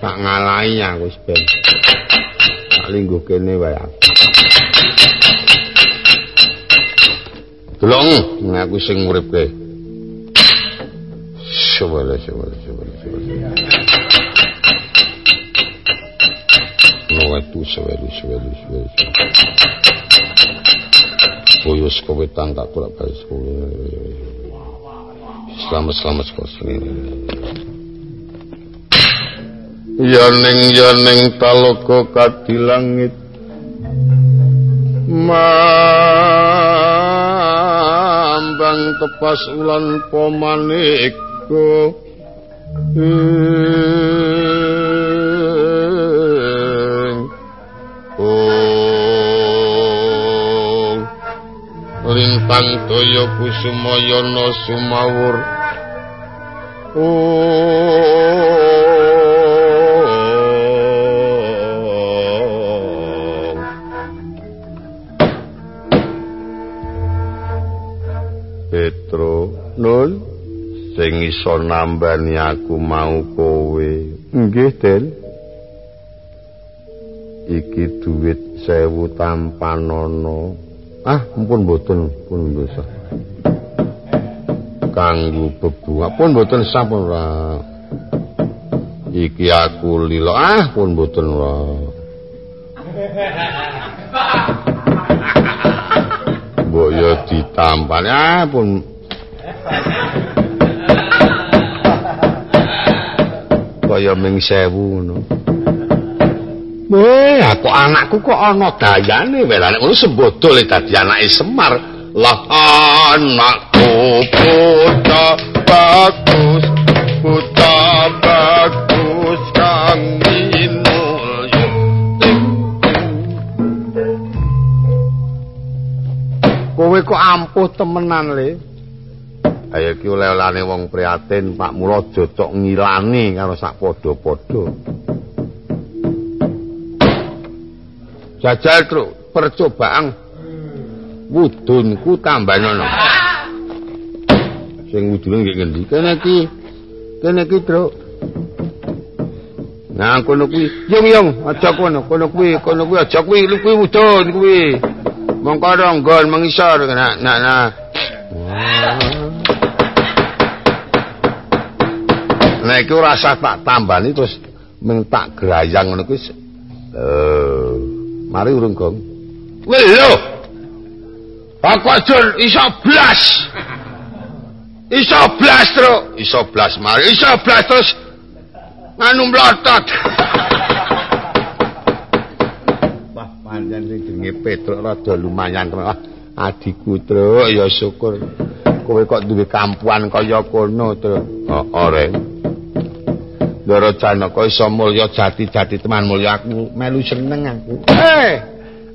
tak ngalahi aku ben. Tak lingguh kene wae. Delong aku sing uripke. Shobale, shobale, shobale, shobale. No itu shobale, shobale, shobale. Boyo skowetan tak tulak balik sekolah. Selamat, selamat sekolah. Ya ning ya ning talaga kadilangit. Mambang tepas ulan pomaniko. Oh. Lintang toyo kusumayana sumawur. Oh. Iso nambani aku mau kowe. Nggih, Den. Iki duit sewu tanpa nono. Ah, ampun mboten, pun dosa. Kanggo bebu, pun mboten sampun ora. Iki aku lilo, ah, pun mboten ora. Mbok ya ditampani, ah, pun kaya ming sewu ngono. Weh, aku anakku kok ana dayane wae nek ngono sembodol dadi anake Semar. Lah anakku putra bagus, putra bagus kang. Kowe kok ampuh temenan le. Ayo ki oleh-olehane wong prihatin, Pak Mula aja cok ngilani karo sak padha-padha. Jajal, Truk, percobaan wudunku tambah nono. Sing wudune nggih ngendi? Kene iki. Kene iki, Truk. Nah, kono kuwi. Yung yung, aja kono, kono kuwi, kono kuwi aja kuwi, kuwi wudun kuwi. Mongko ronggon mengisor nak nak Nah, iki rasa tak tambani terus mung tak grayang ngono kuwi. Eh, mari urung, Gong. Lho. Aku ajur iso blas. Iso blas, Truk. Iso blas, mari. Iso blas terus nganu mlotot. Wah, pancen sing jenenge Petruk rada lumayan, Truk. Ah, Adikku, Truk, ya syukur. Kowe kok duwe kampuan kaya kono, Truk. Oh, ora. Ndara Janaka iso mulya jati-jati teman mulya aku melu seneng aku. Eh,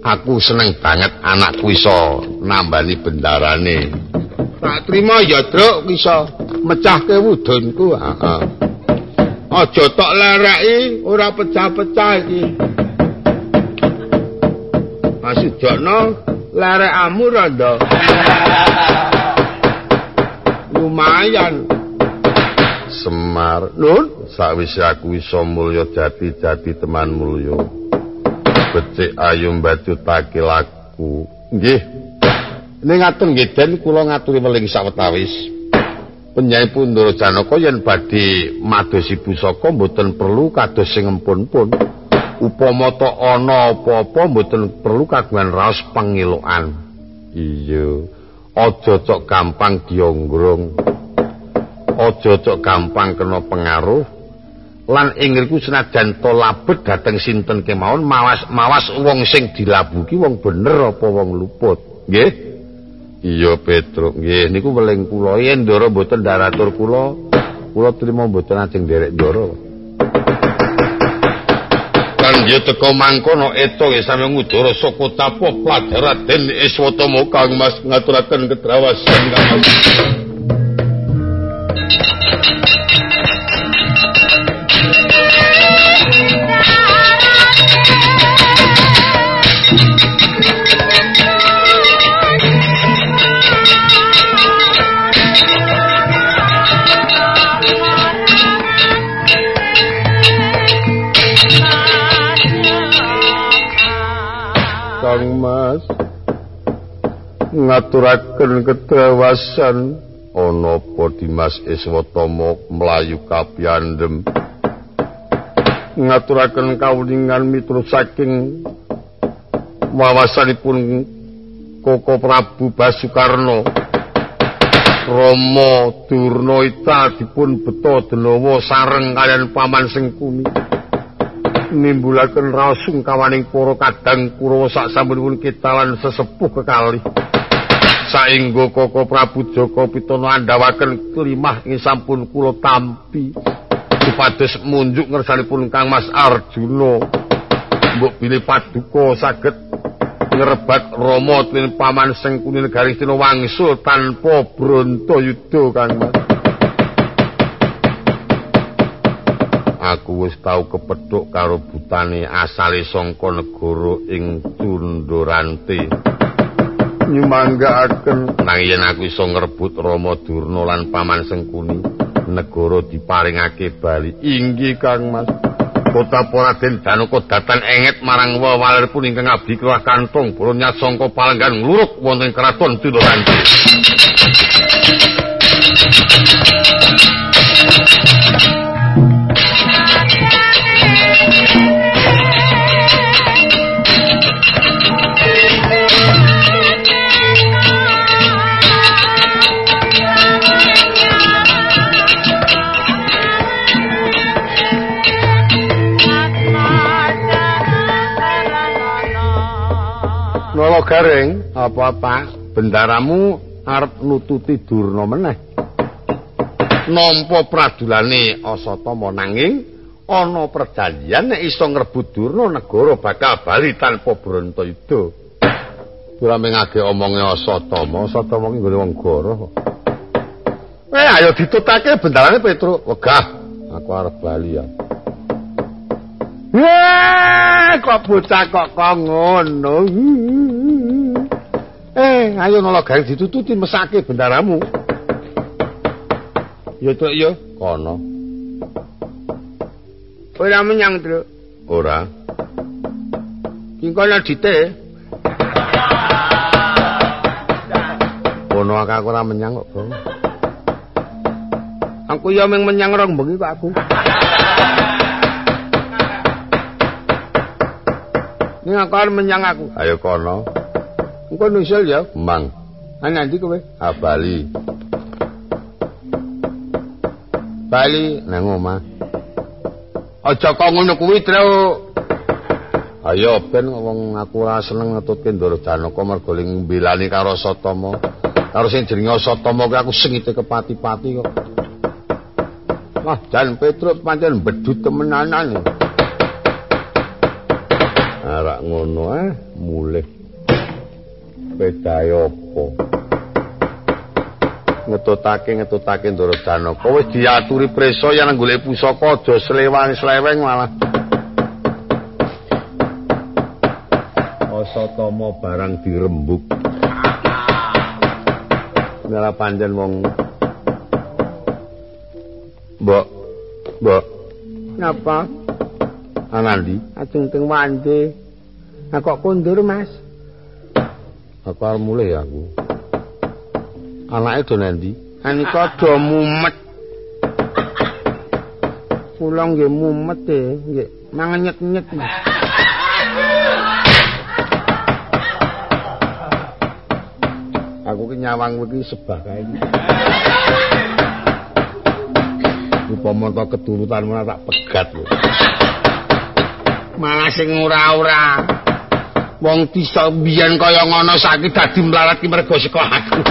aku seneng banget anakku iso nambani bendarane. Tak trima ya, Truk, iso mecahke wudunku. Heeh. Aja tok lereki, ora pecah-pecah iki. Masujana lerekmu rada. Lumayan. Semar, Nun, sakwise aku iso mulya jati-jati teman mulya. Becik ayu mbajutake laku. Nggih. Ning ngaten nggih Den kula ngaturi weling sawetawis. Penyayi Pundara Janaka yen badhe madosi pusaka mboten perlu kados sing empun-pun. Upama ta ana apa-apa mboten perlu kagungan raos pangelokan. Iya. Aja cok gampang dionggrong. Aja cok gampang kena pengaruh. Lan ing ngriku senajan to labet dhateng sinten kemawon mawas mawas wong sing dilabuki wong bener apa wong luput. Nggih. Iya Petruk, nggih niku weling kula yen ndara mboten daratur kula, kula trima mboten ajeng derek ndara. Kan ya teka mangkono eto nggih sami ngudara saka tapo pladaraden Iswatama Kang Mas ngaturaken ketrawasan Kang Mas. Kang Mas ngaturaken ketrewasan ana apa Dimas Iswatama mlayu kapiyandhem. Ngaturaken kawuningan miturut saking wawasanipun Koko Prabu Basukarno. Rama Durna Ita dipun beto denawa sareng kalian paman Sengkuni. Nimbulaken raos sungkawaning para kadang Kurawa sak sampunipun kitalan sesepuh kekali. Saengga Koko Prabu Joko Pitono andhawaken klimah ing sampun kula tampi. Supados munjuk ngersanipun Kang Mas Arjuna. Mbok bilih paduka saged ngrebat Rama tuwin paman Sengkuni negari Sina wangsul tanpa bronto yudha Kang Mas. Aku wis tau kepethuk karo butane asale saka negara ing Cundurante. Nyumanggaaken nang yen aku iso ngrebut Rama Durna lan paman Sengkuni, negara diparingake bali. Inggih Kang Mas. kota Poraden Danaka datan enget marang wawaleripun ingkang abdi kelah kantong bronya sangka palenggan ngluruk wonten kraton Tiloranti. Nolo garing apa-apa bendaramu arep nututi durna meneh. Nampa pradulane Asatama nanging ana perjanjian nek iso ngrebut durna negara bakal bali tanpa Brantayuda. Ora mengage omonge Asatama, Asatama ki nggone wong goro kok. Eh ayo ditutake bendarane Petruk. Wegah, aku arep bali ya. Wah, kok bocah kok kok ngono. Eh, ayo nolo gawe ditututi mesake bendaramu. Ya tok ya, kono. Ora menyang, Truk. Ora. Ki kono dite. Kono aku ora menyang kok, Bang. Aku ya mung menyang rong bengi kok aku. Ning aku menyang aku. Ayo kono. Engko nusul ya, Mang. Ah nanti kowe? Ah Bali. Bali nang omah. Aja kok ngono kuwi, Tru. Ayo ben wong aku ora seneng ngetutke Ndara Janaka mergo ling mbelani karo Satama. Karo sing jenenge Satama kuwi aku sengite kepati-pati kok. Wah, Jan Petruk pancen bedut temenanan. arak ngono ah mulih pedae apa? Ngetutake ngetutake Ndara Janaka. Wis diaturi prisa yen golek pusaka aja slewang-sleweng malah. Asatama barang dirembuk Nala panjen wong. Mbok Mbok. Napa? Anandi. Ajeng teng wande. Nah kok kondur, Mas? Aku arep mulih aku. Anake do nendi? Anika do mumet. Kula nggih mumet e, nggih mangenyet-nyet. Aku ki nyawang iki sebah kae. Upama to keturutan mana tak pegat lho. malah sing ora-ora wong disa biyen kaya ngono saiki dadi mlarat ki mergo saka aku.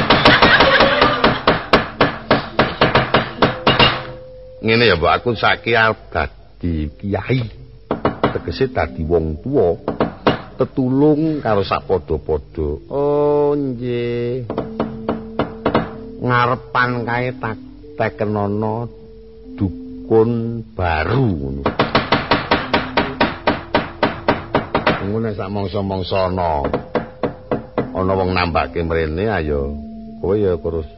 Ngene ya mbok. Aku saiki dadi kiai. Tegese dadi wong tuwa. Tetulung karo sapadha-padha oh nggih. Ngarepan kae tak tekenono dukun baru. ngono ngono sak mangsa-mangsa ana ana wong nambake mrene ayo kowe ya terus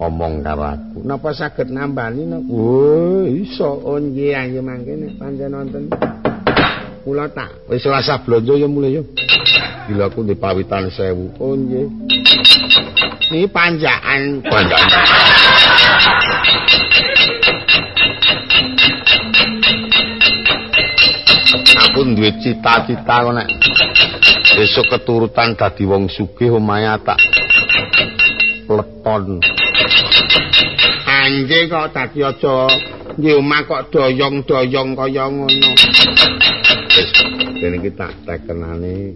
omong karo aku napa saged nambani no oh iso oh nggih ayo mangke nek pancen wonten kula tak wis selasa blonjo ya mulai yo Gila aku di pawitan sewu. Oh nggih. Ini panjaan. Panjaan. Aku duwe cita-cita kok nek besok keturutan dadi wong sugih omahe tak leton. Anjing kok dadi aja nggih omah kok doyong-doyong kaya ngono. Wis kene iki tak tekenane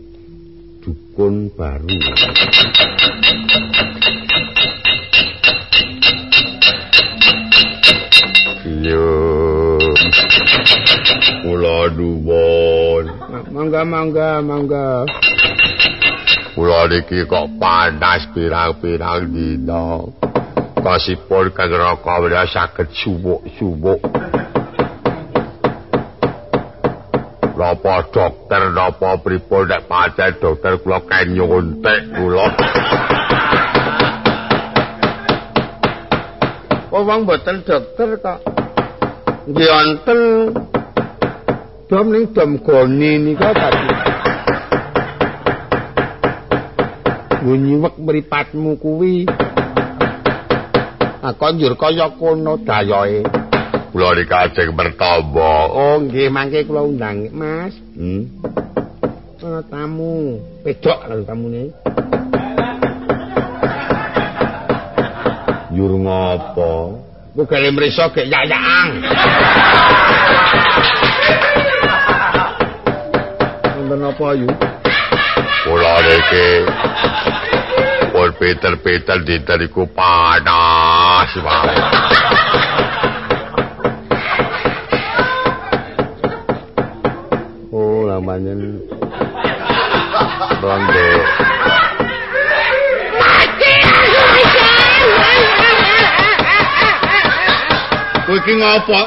dukun baru. Yo. Kula nuwun. Mangga mangga mangga. Kula niki kok panas pirang-pirang dina. Kasipun kang raka wira saged suwuk-suwuk. Napa dokter napa pripun nek pancen dokter kula kae nyuntik kula. Wong mboten dokter kok. Nggih wonten dom ning dom goni nika tadi. Nyiwek mripatmu kuwi. Aku njur kaya kono dayoe. Kula iki kajeng bertamba. Oh, nggih mangke kula undang, Mas. Hmm. Ana tamu. Pedok lho tamune. Yur ngopo? Ku gale mriso gek yak-yakang. Wonten apa ayu? Kula iki pun Peter-Peter dinten iku panas wae. Oh, namanya Rondo. Kowe iki ngopo?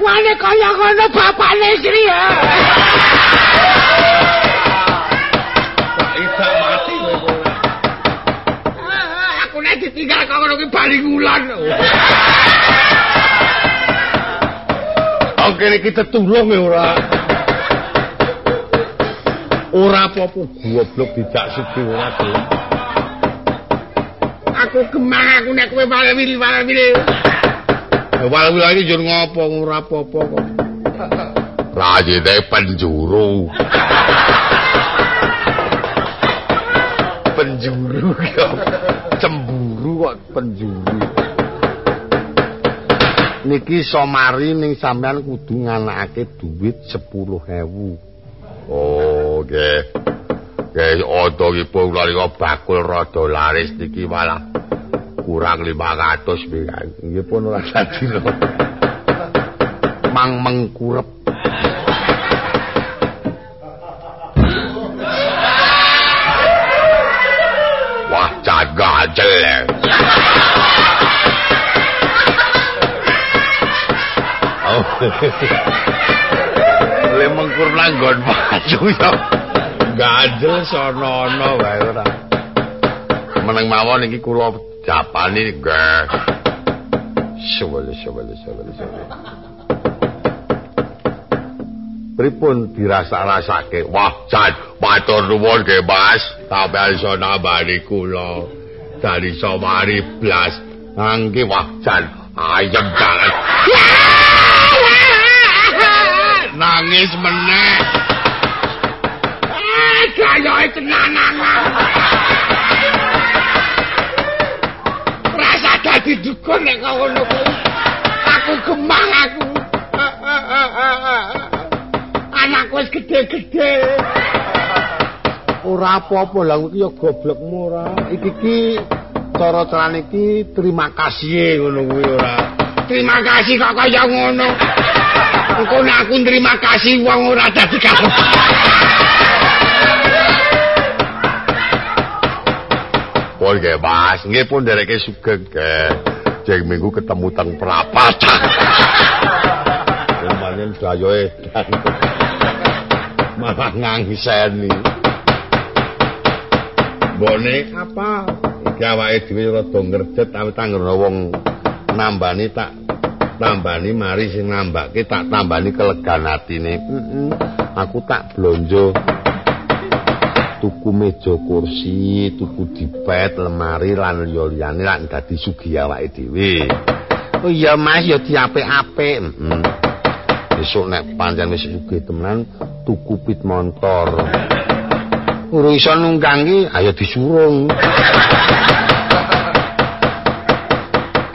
Kelakuane kaya ngono bapakne Sri ya. Isa mati kowe. Aku nek ditinggal kok ngono kuwi bali ngulan. Oke nek kita tulung ora. Ora apa-apa goblok dijak siji ora gelem. Aku gemang aku nek kowe malah wili malah wili. Wal lagi jur ngopo ora apa-apa kok. Rajine penjuru. penjuru ya. Cemburu kok penjuru. Niki somari ning sampean kudu nganakake duit 10.000. Oh, nggih. Nggih, otongipun kula nika bakul rada laris niki malah kurang 500 nggih pun ora lho. Mang mengkurep. Wah, cagajel. Oh. Le mengkur langgon baju ya. Gajel sono-ono wae ora. Meneng mawon iki kula japani nggih. Sewele sewele sewele sewele. Pripun dirasa-rasake? Wah, jan matur nuwun nggih Mas. Sampeyan iso nambani kula. Dari somari blas. Angge wah jan ayem banget. Nangis meneh. Ah, gayoe tenanan. Dadi dukun nek kok ngono kuwi. Aku gemang aku. Anakku wis gede-gede. Ora apa-apa lah iki ya goblokmu ora. Iki ki cara carane iki terima kasih ngono kuwi ora. Terima kasih kok kaya ngono. Engko nek aku terima kasih wong ora dadi kabeh. Pun nggih Mas, nggih pun dereke sugeng nggih. Jeng minggu ketemu teng perapatan. Lumayan dayoe dan malah ngangiseni. Bone apa? Iki awake dhewe rada ngerjet awit anggere wong nambani tak tambani mari sing nambake tak tambani kelegan atine. Heeh. Aku tak blonjo tuku meja kursi, tuku dipet, lemari lan liya-liyane lan dadi sugih awake dhewe. Oh iya Mas, ya diapik-apik. Heeh. Besok nek pancen wis sugih temenan tuku pit motor. Ora iso nunggang ki, ayo disurung.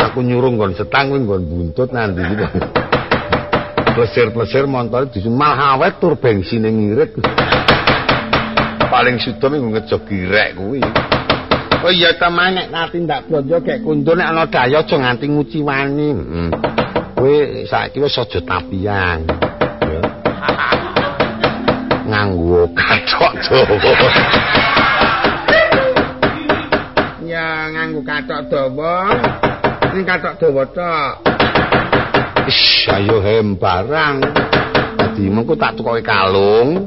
Aku nyurung nggon setang kuwi nggon buntut nanti gitu. Plesir-plesir motor disun mal awet tur bensine ngirit. Paling sudo minggu ngejog girek kuwi. Oh iya ta nek nati ndak blonjo gek kundur nek ana daya aja nganti nguci wani. Heeh. Kowe saiki wis aja tapian. Ya. Nganggo kathok dawa. Ya nganggo kathok dawa. Sing kathok dawa tok. Ish, ayo hem barang. Dadi mengko tak tukoke kalung.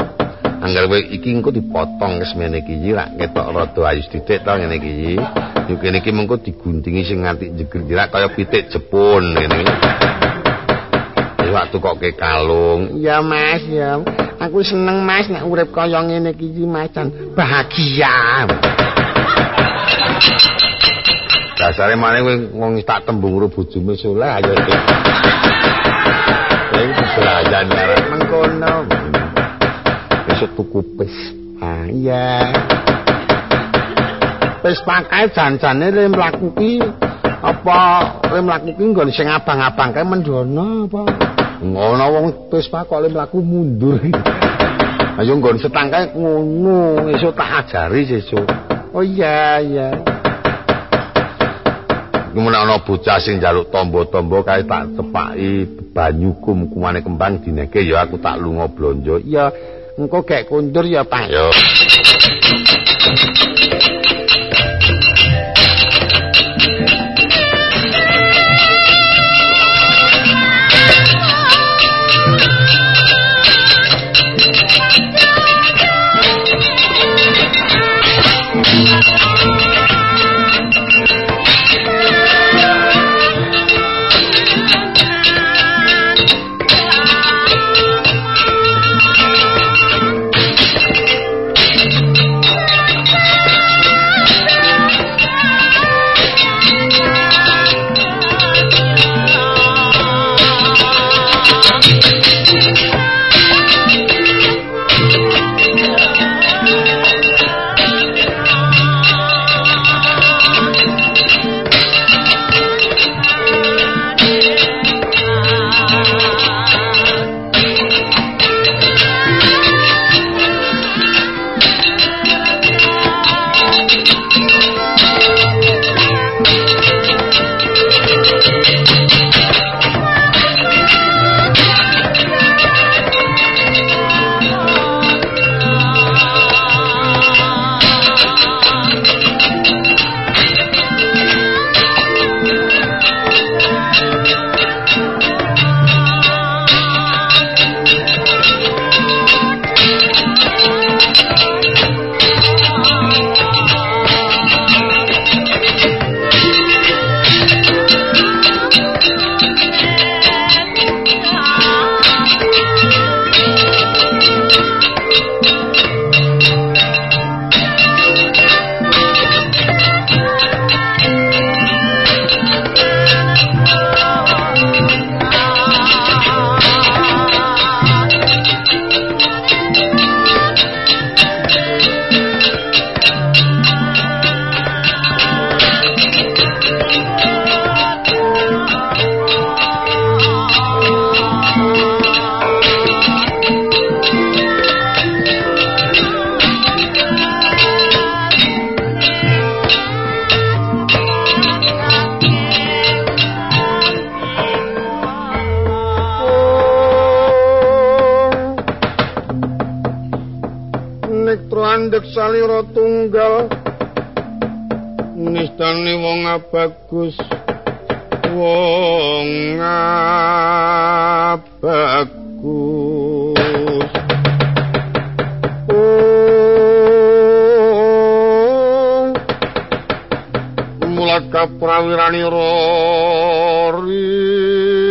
Angger kowe iki engko dipotong semene iki rak ketok rada ayu sithik to ngene iki. Yo kene iki mengko diguntingi sing nganti jeger-jerak kaya pitik jepun ngene. Wis wak tukoke kalung. Ya Mas, ya. Aku seneng Mas nek urip kaya ngene iki Mas jan bahagia. Dasare maneh kowe wong tak tembung karo bojomu soleh ayo. Kowe belajar karo Mengkono. Besok tuku pes. Ah iya. Wis pakai janjane le mlaku ki apa le mlaku ki nggon sing abang-abang kae mendono apa? Ngono wong pes kok le mlaku mundur. Ayo nggon setang kae ngono, esuk tak ajari sesuk. Oh iya iya. Kemudian ana bocah sing njaluk tombo-tombo kae tak tepaki banyu kum kumane kembang dineke ya aku tak lunga blonjo. Ya engko gek kundur ya Pak. Yo. Tunggal. Nistane wong abagus wong abagus. Oh mulat kaprawirani ro risang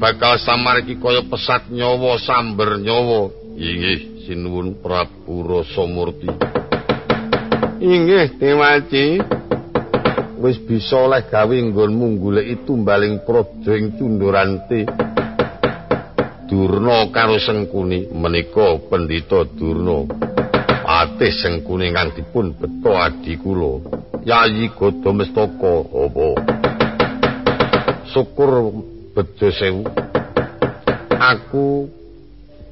bakal samar iki kaya pesat nyawa samber nyawa inggih sinuwun Prabu Rasamurti inggih Dewaji wis bisa oleh gawe nggonmu goleki tumbaling praja ing Cunduranti. Durna karo Sengkuni menika Pendhita Durna. Patih Sengkuni kang dipun beto adi kula. Yayi Godamestaka apa? Syukur bejo sewu. Aku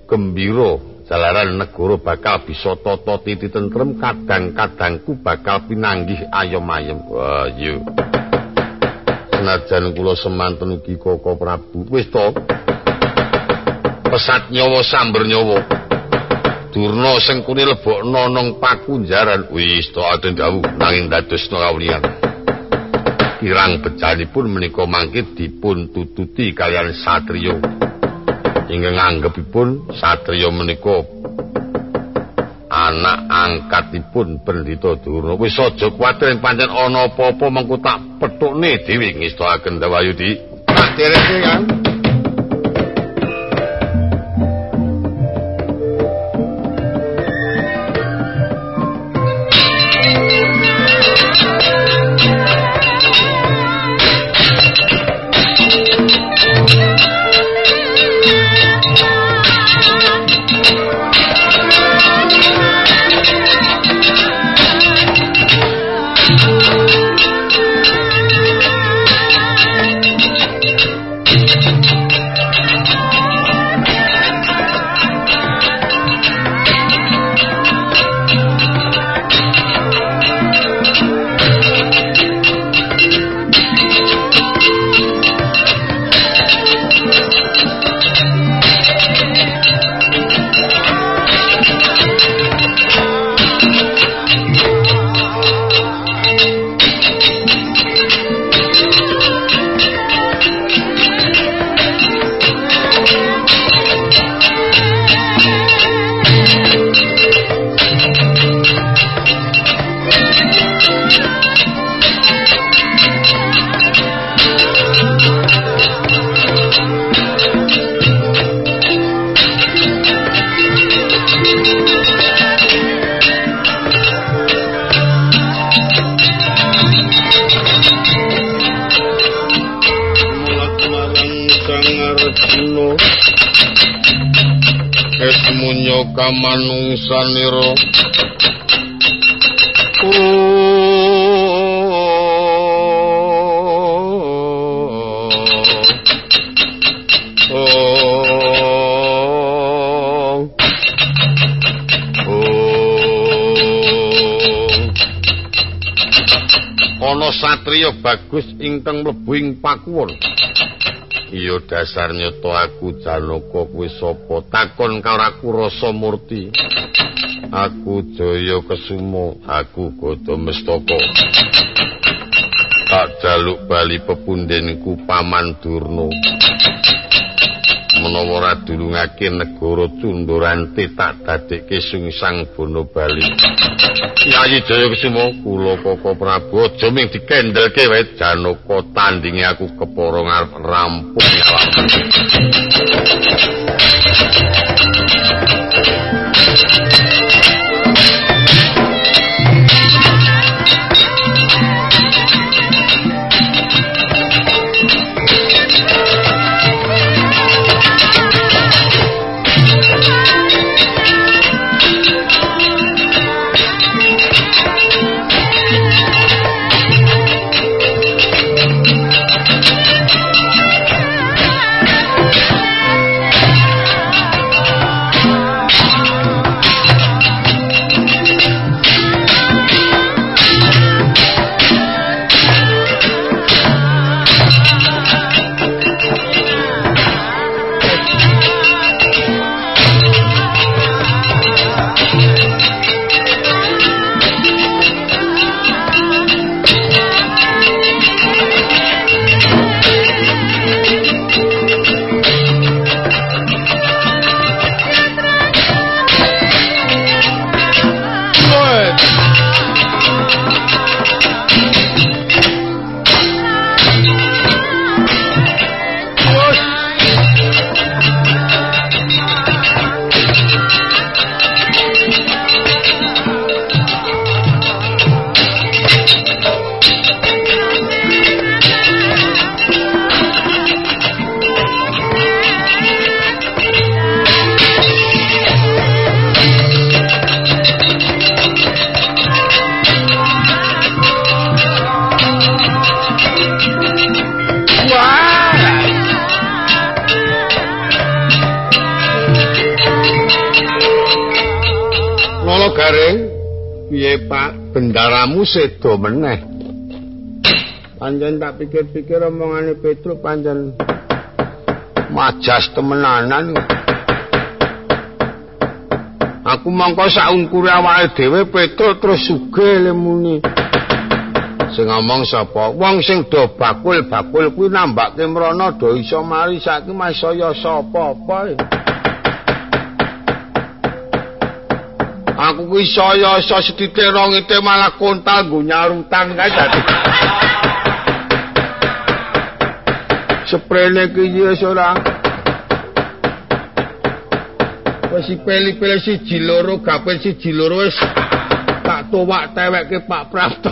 gembira jalaran negara bakal bisa tata titi tentrem kadang-kadangku bakal pinanggih ayem-ayem. Wah yo senajan kula semanten ugi koko prabu. Wis to. Pesat nyawa samber nyawa. Durna sing kune lebokno nang pakunjaran. Wis to aden dawuh nanging dadosna kawulian kirang bejanipun menika mangke dipun tututi kalian satriya. Ingkang anggepipun satriya menika anak angkatipun Pendhita Durna. Wis aja kuwatir pancen ana apa-apa mengko tak petukne dhewe ngestakaken Dawayudi. Tak dereke kan bagus ingkang mlebu ing pakuwon. Iya dasar nyoto aku Janaka kuwi sapa? Takon karo aku rasa murti. Aku Jaya Kesuma aku Gada Mestaka. Tak jaluk bali pepundhenku Paman Durna Menawa ora dulungake negara Cundurante tak dadekke sungsang bono bali Yayi Jaya Kesuma kula Koko Prabu aja ming dikendelke wae Janaka tandinge aku kepara ngarep rampung bendaramu sedo meneh. Panjen tak pikir-pikir omongane Petruk panjen majas temenanan. Aku mongko saungkure awake dhewe Petruk terus sugih lemuni sing ngomong sapa? Wong sing do bakul-bakul kuwi nambake mrana do iso mari saiki masaya sapa apa aku kuwi saya iso seditik rongite malah kontal nggo nyarutan kae dadi sprene ki wis ora wis peli-peli siji loro gape siji loro wis tak tuwak tewekke Pak Prapto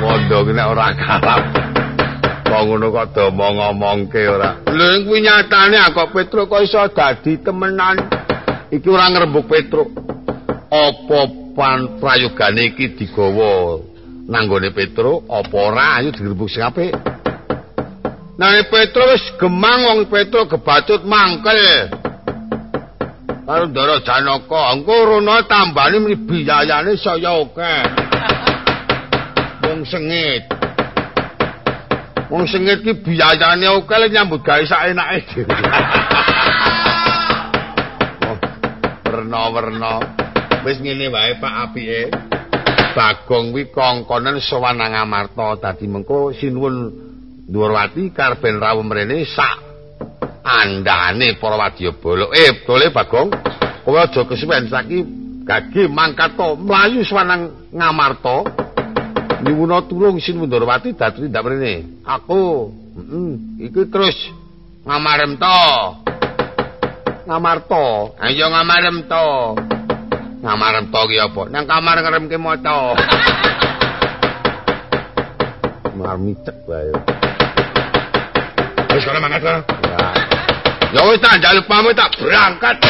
Mondo ki nek ora kalap. Wong ngono kok do ngomongke ora. Lha kuwi nyatane kok Petruk kok iso dadi temenan. Iki ora ngrembug Petruk. Apa pan prayogane iki digawa nanggone Petruk apa ora ayo dirembug sing apik. Nah Petruk wis gemang wong Petruk gebacut mangkel. Karo Ndara Janaka, engko rono tambane biyayane saya akeh. wong sengit. Wong sengit ki biayane oke le nyambut gawe sak enake. Werna-werna. Wis ngene wae Pak apike. Bagong kuwi kongkonen sowan nang Amarta dadi mengko sinuwun Ndurwati karben rawuh mrene sak andane para wadyabala. Eh, dole Bagong. Kowe aja kesuwen saiki gage mangkat to mlayu sowan Ngamarta. Niwuna tulung Sin Wundurwati dadi ndak mrene. Aku, heeh, iki terus ngamarem to. Ngamarta. Ayo ngamarem to. Ngamarem to ki apa? Nang kamar ngremke maca. Marmicek wae. Wis kene mangkat. Ya. Ya wis tak njaluk pamit tak berangkat.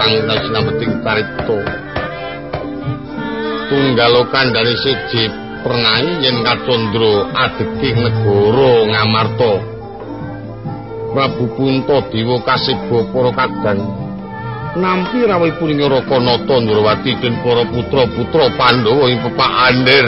Kang sinameting carita. Tunggalo kandhane siji pernai yen kacandra adeking negara ngamarta Prabu Punta Dewa para kadang. Nampi rawuhipun Nata Ndrawati den para putra-putra Pandhawa ing pepak Andir